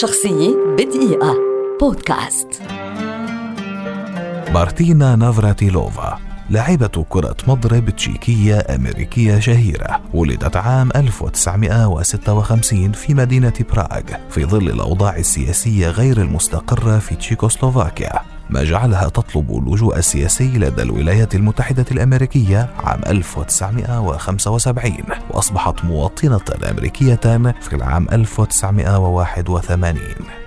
شخصية بدقيقة. بودكاست. مارتينا نافراتيلوفا لاعبة كرة مضرب تشيكية أمريكية شهيرة ولدت عام 1956 في مدينة براغ في ظل الأوضاع السياسية غير المستقرة في تشيكوسلوفاكيا. ما جعلها تطلب اللجوء السياسي لدى الولايات المتحدة الأمريكية عام 1975 وأصبحت مواطنة أمريكية في العام 1981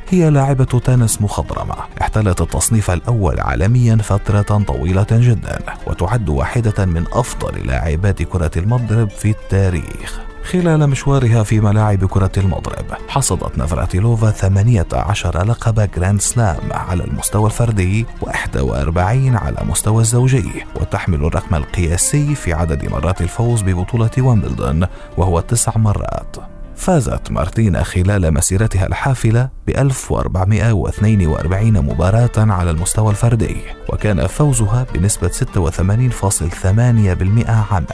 هي لاعبة تنس مخضرمة احتلت التصنيف الأول عالميا فترة طويلة جدا وتعد واحدة من أفضل لاعبات كرة المضرب في التاريخ. خلال مشوارها في ملاعب كرة المضرب حصدت نفراتيلوفا 18 لقب جراند سلام على المستوى الفردي و41 على مستوى الزوجي وتحمل الرقم القياسي في عدد مرات الفوز ببطولة ويمبلدون وهو تسع مرات. فازت مارتينا خلال مسيرتها الحافلة ب 1442 مباراة على المستوى الفردي وكان فوزها بنسبة 86.8% عامة.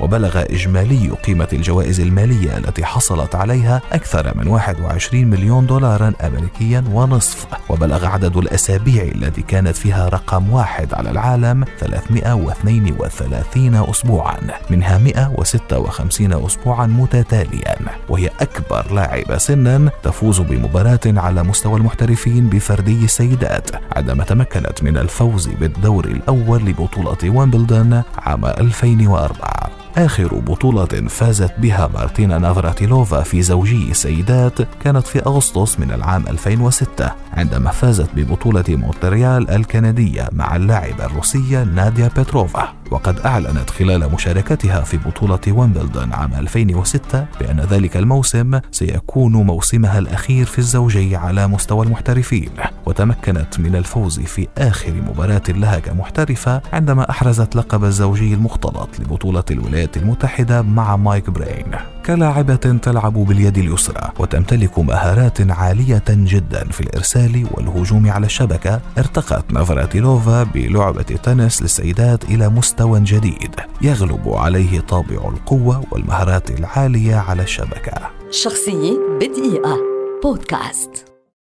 وبلغ إجمالي قيمة الجوائز المالية التي حصلت عليها أكثر من 21 مليون دولارا أمريكيا ونصف. وبلغ عدد الأسابيع التي كانت فيها رقم واحد على العالم 332 أسبوعا منها 156 أسبوعا متتاليا. وهي أكبر لاعبة سنا تفوز بمباراة على مستوى المحترفين بفردي السيدات عندما تمكنت من الفوز بالدور الأول لبطولة ويمبلدون عام 2004 آخر بطولة فازت بها مارتينا نافراتيلوفا في زوجي السيدات كانت في أغسطس من العام 2006 عندما فازت ببطولة مونتريال الكندية مع اللاعبة الروسية ناديا بيتروفا. وقد أعلنت خلال مشاركتها في بطولة ويمبلدون عام 2006 بأن ذلك الموسم سيكون موسمها الأخير في الزوجي على مستوى المحترفين. وتمكنت من الفوز في آخر مباراة لها كمحترفة عندما أحرزت لقب الزوجي المختلط لبطولة الولايات المتحدة مع مايك برين. كلاعبة تلعب باليد اليسرى وتمتلك مهارات عالية جدا في الإرسال والهجوم على الشبكة ارتقت نافراتيلوفا بلعبة التنس للسيدات إلى مستوى جديد. يغلب عليه طابع القوة والمهارات العالية على الشبكة. شخصية بدقيقة. بودكاست.